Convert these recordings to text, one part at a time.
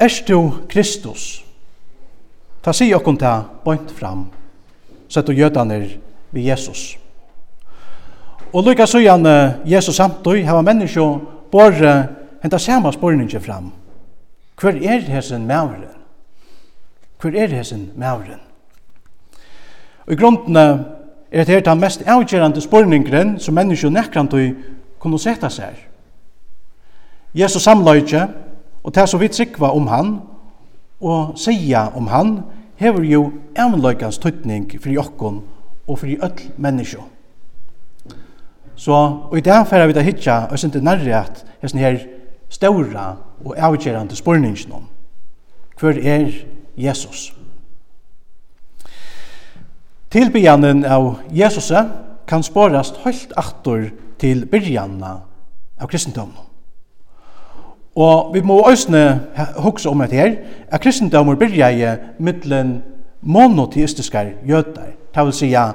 Erst du Kristus? Ta si okkom ta bort fram, sett og jødaner vi Jesus. Og lukka så igjen Jesus samtøy, hava menneskje bor henta sama spørninger fram. Hver er hesen mauren? Hver er hesen mauren? Og i grunden er det her den mest avgjørende spurningren som menneskje nekrantøy kunne sette seg. Jesus samløyke, Og det som vi trykva om han, og sier om han, hever jo avløykans tøytning for jokken og for öll menneskje. Så og i dag færa vi da hitja og sindi nærri at hessen her ståra og avgjerande spurningsen om. Hver er Jesus? Tilbyanen av Jesus kan spårast høylt aktor til byrjanna av kristendommen. Og vi må òsne hugsa om dette her, at kristendommer byrja i middelen monoteistiske jøtar, det vil sija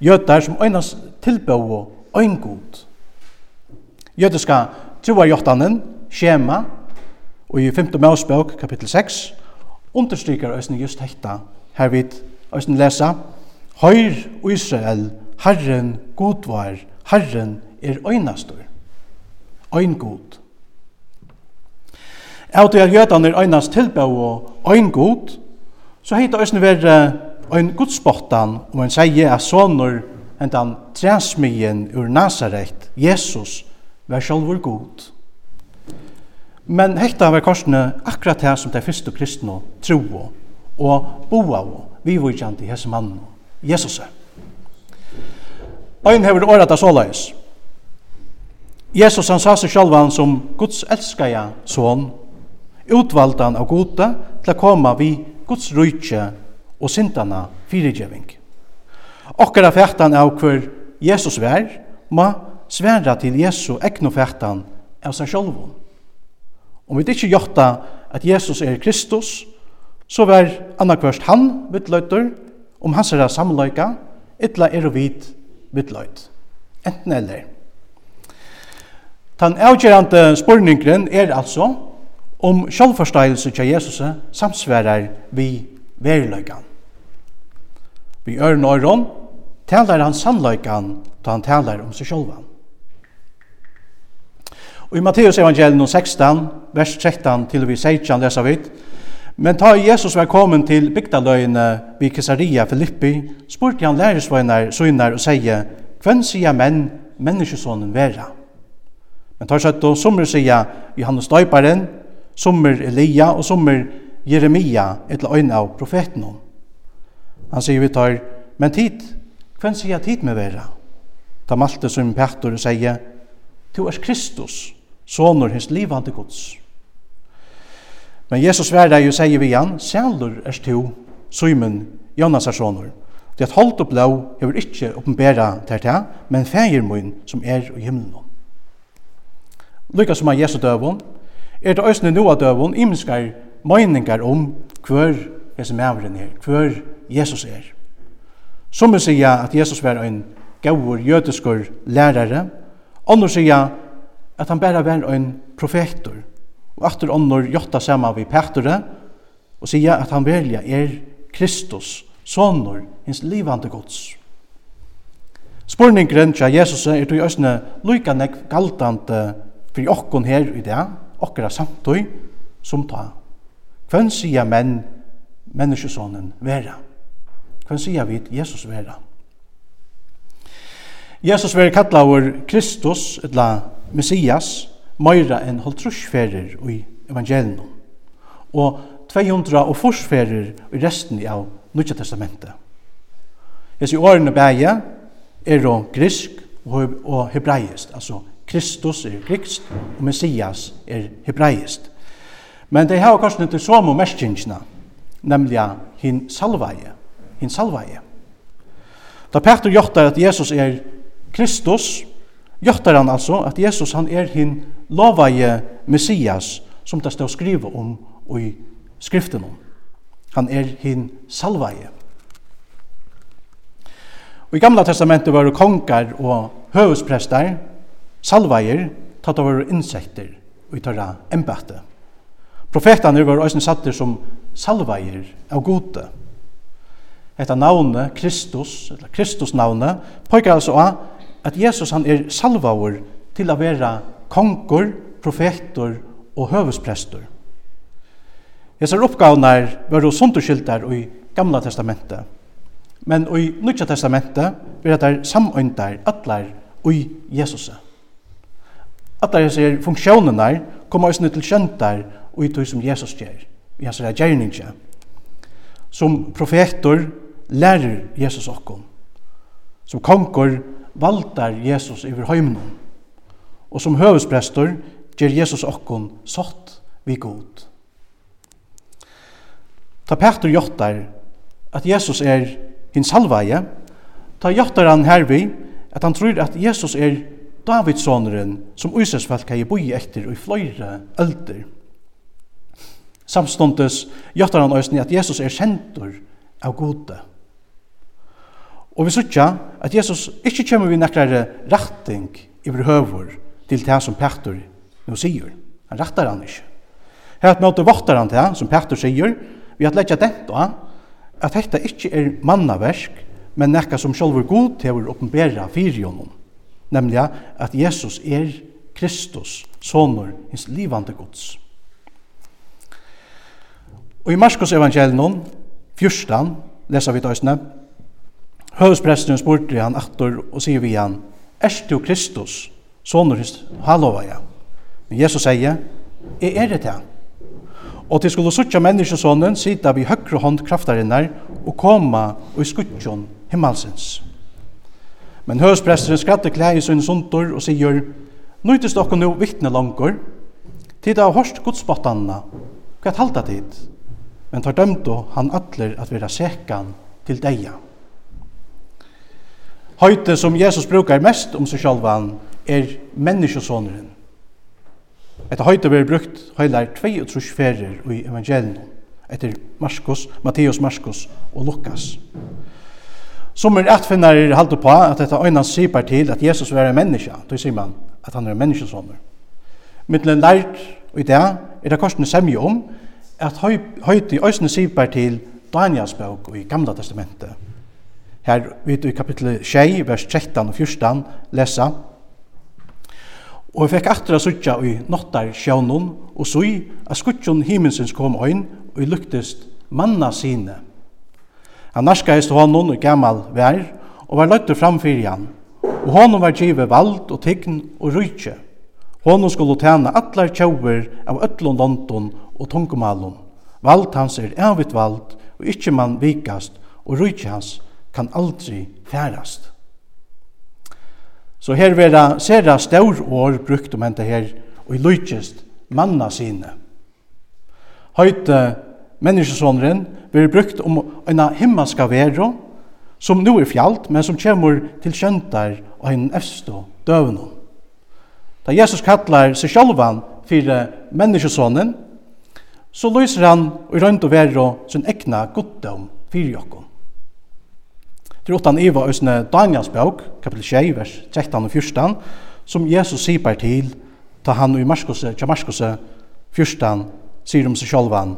jøtar som øynas tilbå og øyngod. Jødiska troar jåttanen, skjema, og i 5. Mausbøk, kapittel 6, understrykar òsne just hekta, her vid òsne lesa, Høyr Israel, Herren godvar, Herren er øynastor, øyngod av det at jødene er øynast tilbå og øyn god, så heit det øyne være øyn godspottan, og man sier at soner hentan træsmien ur Nazaret, Jesus, var sjálfur god. Men hekta var korsene akkurat her som de første kristne troa og boa og vivujkjant i hese mannen, Jesus. Øyn hever året av såleis. Jesus han sa seg sjálfan som Guds elskaja son, utvaldan av gode til å komme vi Guds rujtje og sintana fyrigjeving. Okkara fættan av hver Jesus vær, ma sværa til Jesu egnu fættan av seg sjolvun. Om vi ikke gjotta at Jesus er Kristus, så vær annakvørst han vittløyter, om hans er samløyka, ytla er og vit vittløyt. Enten eller. Tan avgjørende spurningren er altså, om sjálvforståelse til Jesus samsværer vi veriløygan. Vi øren øron talar han sannløygan da han talar om seg sjálvan. Og i Matteus evangelium 16, vers 13 til vi 16 lesa vi Men ta Jesus var kommet til bygdaløyene vid Caesarea Filippi, spurte han læresvøyner, søgner og sier, «Hvem sier menn, menneskesonen vera?» Men tar seg til sommer sier Johannes Døyparen, sommer Elia og sommer Jeremia, etla øyne av profeten. Han sier vi tar, men tid, hvem sier tid med vera? Ta malte som Petor og sier, du er Kristus, sonur hins livande gods. Men Jesus sverda jo sier vi igjen, sjælur er to, Simon, Jonas er sonur. Det at holdt lov, blå hever ikkje oppenbæra til det, men fægir mun som er i himlen. Lykka som er Jesu døvun, er det òsne noa døvun imenskar meiningar om hver hese mavren er, hver Jesus er. Som vi sier at Jesus var en gaur jødiskur lærare, andre sier at han bare var en profetor, og atter andre jotta saman vi pætore, og sier at han velja er Kristus, sonur, hins livande gods. Spurningren tja Jesus er tog i òsne lykka nek galdande fyrir okkon her i dag, okkara samtøy som ta. Hvem sier menn menneskesonen vera? Hvem sier vi Jesus vera? Jesus vera kallaur Kristus, etla Messias, meira enn holtrusferir i evangelium og 200 og forsferer i resten av Nudja Testamentet. Hesi årene bæja er og grisk og hebraisk, altså Kristus er grikst, og Messias er hebraist. Men det har kanskje ikke som og merskingene, nemlig hin salvaje, hin salvaje. Da Petter gjør at Jesus er Kristus, gjør han altså at Jesus han er hin lovaje Messias, som det står skrive om i skriften om. Han er hin salvaje. Og i gamla testamentet var det kongar og høvesprester, salveier tatt av insekter og i tørra embate. Profetane var òsne satter som salveier av gode. Etta navne, Kristus, eller Kristus navne, påkar altså av at Jesus han er salvaur til å være konger, profetor og høvesprester. Hesar oppgavene var sunderskildar i Gamla testamentet. Men i Nutja testamentet var det samøyndar atler i Jesus. Alla hessar funksjonenar kommer eisini til kjøntar og i tog som Jesus gjør, i hans gjerninga. Som profetor lærer Jesus okkom. Som konkor valtar Jesus över heimnum. Og som høvesprestor ger Jesus okkom sått vi god. Ta Petter gjottar at Jesus er hins halvaje, ta gjottar han hervi at han tror at Jesus er Davidssonen som Ísraelsfalk har boi etter i fløyre ølder. Samståndes gjøttar han òsni at Jesus er sendur av gode. Og vi sutja at Jesus ikkje kjemur vi nekrare ratting iver høvur til det som Petter nå sier. Han rattar han ikkje. Her at møte våttar han til, som Petter sier, vi at leggja detta at dette ikkje er mannaversk, men nekka som sjálfur god til å oppenbæra fyrir honom nemlig at Jesus er Kristus, sonur, hins livande Guds. Og i Marskos evangelion, 14, lesa vi tøysene, høvespresten spurte han attor og sier vi han, Erst du Kristus, sonur hins halovaja? Men Jesus sier, jeg er det til han. Og til skulle suttja menneskesonen sida vi høyre hånd kraftarinnar og koma og i skuttjon himmelsins. Men høvespresteren skratte klæg i sin sundur og sier, Nøytist okkur nu vittne langur, tid av hørst godsbottanna, hva halda tid? Men tar dømto han atler at vera sekan til deia. Høyte som Jesus brukar mest om seg sjálvan er menneskesoneren. Etter høyte blir brukt høylar 22 ferer i evangelien, etter Markus, Matteus, Markus og Lukas. Lukas. Som er attfinnare halde på at dette øyna sipar til at Jesus var en menneske, då sier man at han er en menneskesommer. Mittlen lært og i det er det korsene semje om at høyte i øyne sipar til Daniels bøk i Gamla Testamentet. Her vet du i kapittel 6, vers 13 og 14, lesa Og jeg fikk atra suttja i nottar sjånun, og sui, at skuttjon himminsins kom øyn, og i luktest manna sine, Han narskaist honom i gammal vær, og var løytur framfyrir han. Og honom var givet vald og tign og rujtje. Honom skulle tjene atlar tjauver av ötlun london og tungumalun. Vald hans er evigt vald, og ikkje man vikast, og rujtje hans kan aldri færast. Så her vera sera staur år brukt om henta her, og i lujtjest manna sine. Høyte menneskesåneren, blir brukt om en himmelska vero, som nå er fjalt, men som kommer til kjøntar og en efstå døvnum. Da Jesus kallar seg sjálvan fyrir menneskesånen, så lyser han og rønt og vero sin ekna goddom fyrir jokken. Det er utan Iva Øsne Daniels bøk, kapitel 6, vers 13 og 14, som Jesus sipar til, ta han i Marskose, Marskose 14, sier om seg sjálvan,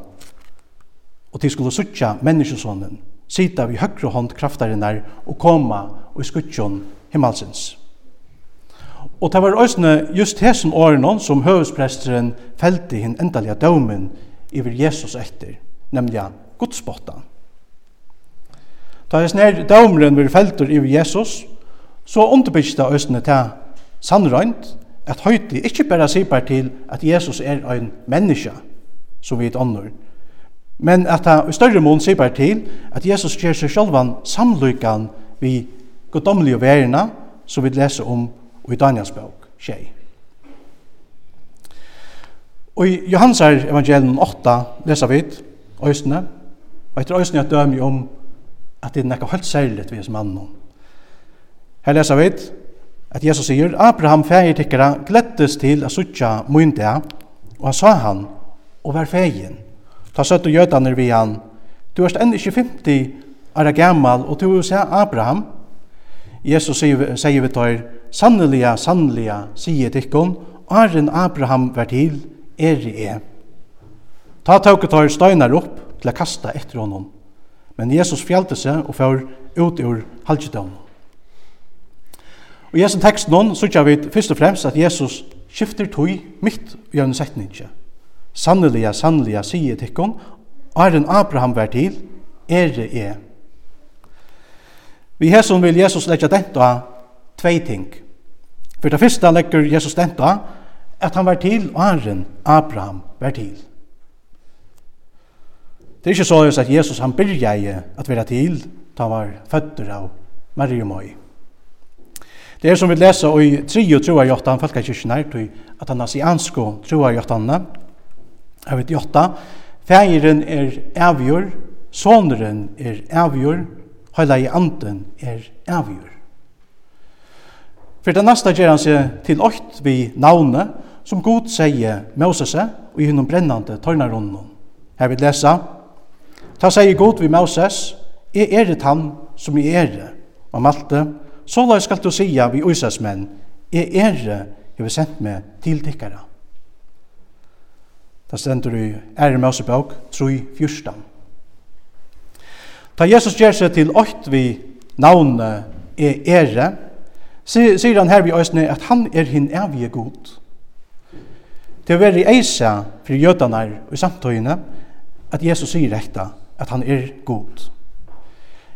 og til skulle suttja menneskesånden, sita vi høyre hånd kraftarinnar og koma og i skuttjon himmelsins. Og det var òsne just hesen årenon som høvespresteren felte hinn endalige dømen iver Jesus etter, nemlig godsbotta. Da hesen her dømeren var feltur iver Jesus, så underbyggda òsne til sannrøynt at høyti ikkje berre sipar til at Jesus er ein menneske, som vi et ånder, Men at han i større mån sier til at Jesus gjør seg sjølvan samlykan vi goddomlige verina som vi leser om i Daniels bok, tjei. Og i Johansar evangelium 8 leser vi øysene, og etter øysene jeg dømer om at det er nekka helt særligt vi er som annan. Her leser vi at Jesus sier, Abraham feir tikkara glettes til a suttja mynda, og han sa han, og var feien Ta søttu jødaner vi han. Du erst enn ikke 50 er gammal, og du er Abraham. Jesus sier vi tøyr, sanneliga, sanneliga, sier tikkun, Arren Abraham vær til, er i e. Ta tåket tøyr støynar opp til å kasta etter honom. Men Jesus fjallte seg og fyr ut ur halvgjødom. Og i Jesu tekst noen, så vi først og fremst at Jesus skifter tøy mitt i en setning. Sanneliga, sanneliga, sier tikkun, Arren Abraham vær til, ere er. Vi hesson vil Jesus leggja denta tvei ting. For det første legger Jesus denta at han var til, og Arren Abraham vær til. Det er ikke så at Jesus han byrja i at vera til, da han var føtter av Marie og Møy. Det er som vi leser i 3 og 3 av 8, han falka kyrkjen her, at han har nasiansko 3 av 8, Jeg vet jotta. Fægeren er avgjør, soneren er avgjør, høyla i anden er avgjør. For det neste gjør han seg til åkt vi navnet, som god sier Moses og i hennom brennande tørnarunnen. Her vil lesa. Ta sier god vi Moses, jeg er det han som jeg er det. Og Malte, så la skal du sia vi Øysas menn, jeg er det jeg vil sendt meg til tikkere. Det stendur i Ære Mosebøk 3.14. Ta Jesus gjør seg til åkt vi navnet er ære, sier han her vi øsne at han er hin evige god. Det er veldig i eisa for jødene og i samtøyene, at Jesus sier rekta at han er god.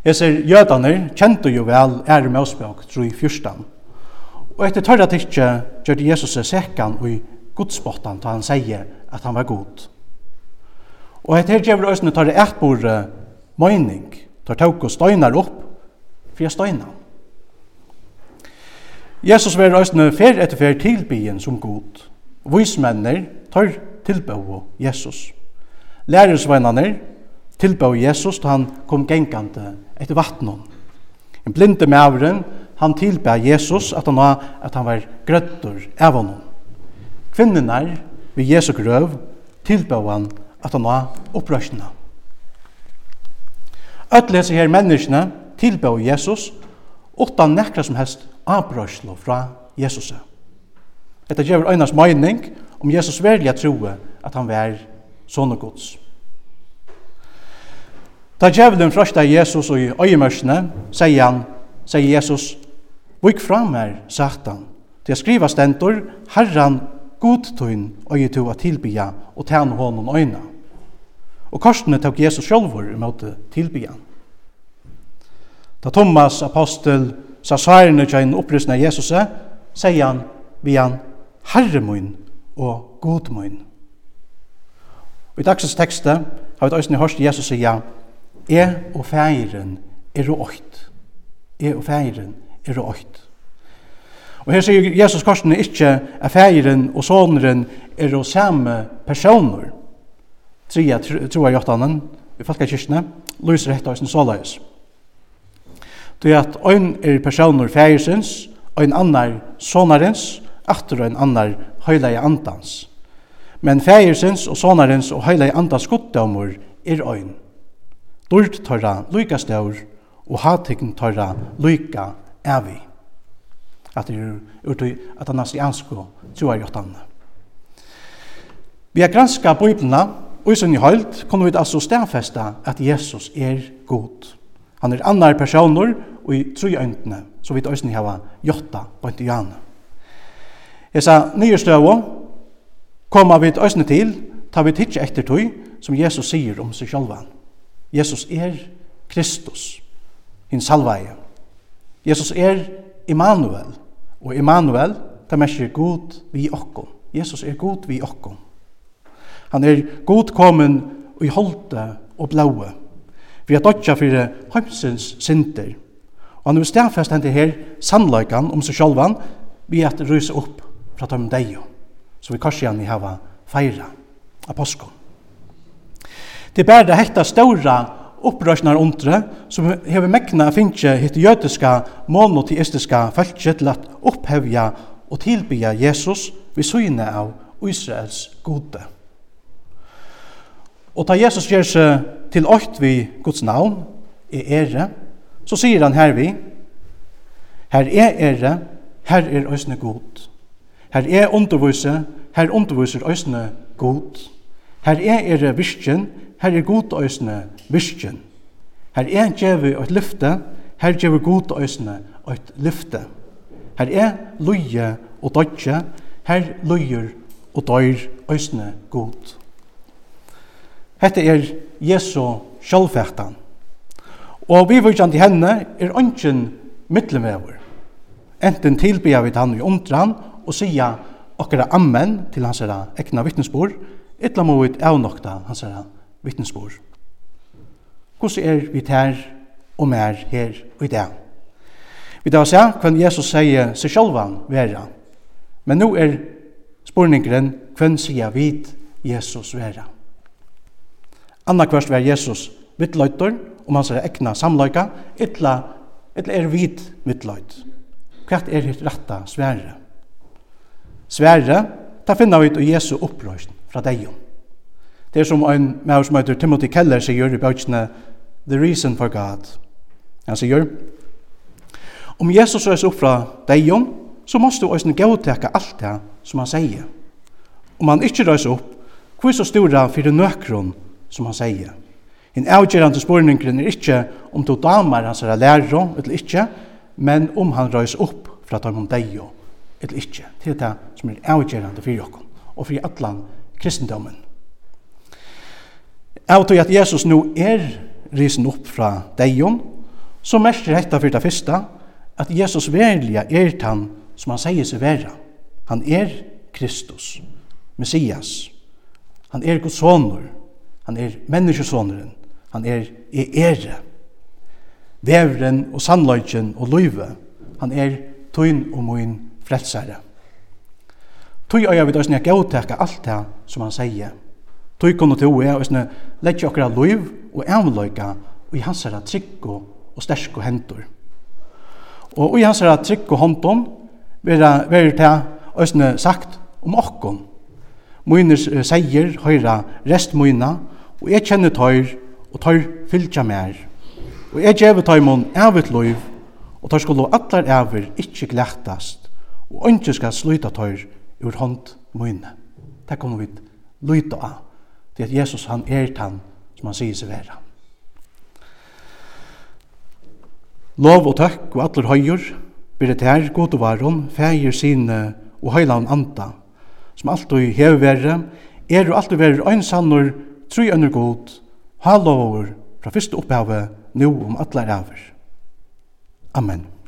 Jeg ser jødene kjente jo vel Ære med oss Mosebøk 3.14. Og etter tørre tikk gjør Jesus seg sekan og i gudsbottan da han sier at han var god. Og et her gjevur òsne tar det etbor møyning, tar tåk og støynar opp, for jeg støyna. Jesus var òsne fer etter fer tilbyen som god. Vismenner tar tilbå Jesus. Lærersveinanner tilbå Jesus da han kom gengande etter vattnet. En blinde mævren, han tilbå Jesus at han, at han var grøttur av honom kvinnerne ved Jesu grøv tilbøvan at han var opprørsende. Öll her menneskene tilbøv Jesus utan nekra som helst abrørslo fra Jesus. Dette gjør øynas mening om Jesus verliga troe at han var sånne gods. Da djevelen frøsta Jesus og i øyemørsene, sier han, sier Jesus, Vik fram her, Satan, til å skriva stentor, Herran God tøyn øye to at tilbya og tæn hånden øyna. Og korsene tok Jesus sjølvor i måte tilbya. Da Thomas apostel sa sværene til en opprystning av Jesus, sier han vi han Herre min og God min. Og i dagsens tekste har vi også hørt Jesus sier Jeg og feiren er og åkt. Jeg og feiren er og åkt. Og her sier Jesus korsene ikkje at feiren og soneren er og samme personer. Tria troa jeg gjøttanen, i folkekirkene, lyser rett og sin såleis. Det er at ein er personer feirsens, ein en annar sonarens, atter ein en annar høyleie andans. Men feirsens og sonarens og høyleie andans goddommer er ein. Dort tørra lyka stør, og hatikn tørra lyka evig at det er urtøy at han hans jansko tjoar jottan. Vi har granska bøyblina, og i sin høyld kunne vi altså stedfesta at Jesus er god. Han er annar personer og i tru øyntene, så vi òsni hava jotta på i jane. Jeg sa nye støvå, koma vi òsni til, ta vi tidsje etter tøy, som Jesus sier om seg sjálvan. Jesus er Kristus, hins salvaie. Jesus er Immanuel. Og Immanuel, det merker god vi okkom. Jesus er god vi okkom. Han er god komin i holde og blaue. Vi har dødja fyrir heimsins synder. Og han er stafest hendt her sannløykan om seg sjálvan vi at rysa upp fra dem deio. Så vi kanskje gjerne hava feira av påskon. Det er bare hekta ståra opprørsnar undre som hever mekna finnje hitt jødiska monoteistiska fæltje til at opphevja og tilbya Jesus vi søgne av Israels gode. Og ta Jesus gjør seg til åkt vi Guds navn, i ere, så sier han her vi, her er ere, her er òsne god. Her er undervise, her underviser òsne god. Her er er virkjen, her er god øysene virkjen. Her er gjevi et lyfte, her gjevi god øysene et lyfte. Her er løye og dødje, her løyer og døyr øysene god. Hette er Jesu sjálfæktan. Og vi vurkjant til henne er ønsken mittelmever. Enten tilbyr vi han i omtran og sier okkara ammen til hans ekna vittnesbord, Etla må vi avnokta hans herra vittnesbord. Hvordan er vi her og mer her og i dag? Vi tar se hvem Jesus sier seg sjølvan vera. Men nå er spurningren hvem sier vi Jesus vera. Anna kvart var Jesus vittløytor om hans ekna samløyka, etla, etla er vid vittløyt. Hva er hitt ratta svære? Svære, ta finna vi ut i Jesu opprøysen fra deg. Det er som en maður som heter Timothy Keller sier i bøkene The Reason for God. Han sier, om Jesus røys opp fra deg, så måste du òsne gautekka alt det som han sier. Om han ikke røys opp, hvor er så stor han fyrir nøkron som han sier. En avgjerande spurningren er ikke om du damer hans er lærer eller ikke, men om han røys opp fra dem om deg eller ikke. Det er det som er avgjerande fyrir okkur og fyrir allan kristendommen. Av tog at Jesus nu er risen opp fra deion, så merker dette for det første at Jesus verlige er han som han sier seg være. Han er Kristus, Messias. Han er Guds sonur. Han er menneskesoneren. Han er i ere. Vevren og sannløyken og løyve. Han er tøyn og møyn frelsere. Tøy eier vi døsne gautekka alt det som han sier. Tøy kunne to er døsne leggja okra liv og avløyka og i hans herra trygg og stersk og hendur. Og i hans herra trygg og håndom vera vera ta døsne sagt om okkon. Moiners seier høyra rest moina og jeg kjenner tøyr og tøyr fylgja mer. Og jeg gjev tøymon ævit liv og tøyr skulle allar avur ikkje glættast og ønskje skal sluta tøyr ur hånd mine. Det kommer vi lyta av. Det at Jesus han er han som han sier seg være. Lov og takk og atler høyer, blir det her god og varon, feir sine og høyland anta, som alltid hever være, er og alltid være øynsannor, tru under god, ha lover, fra fyrste opphavet, nå om atler æver. Amen.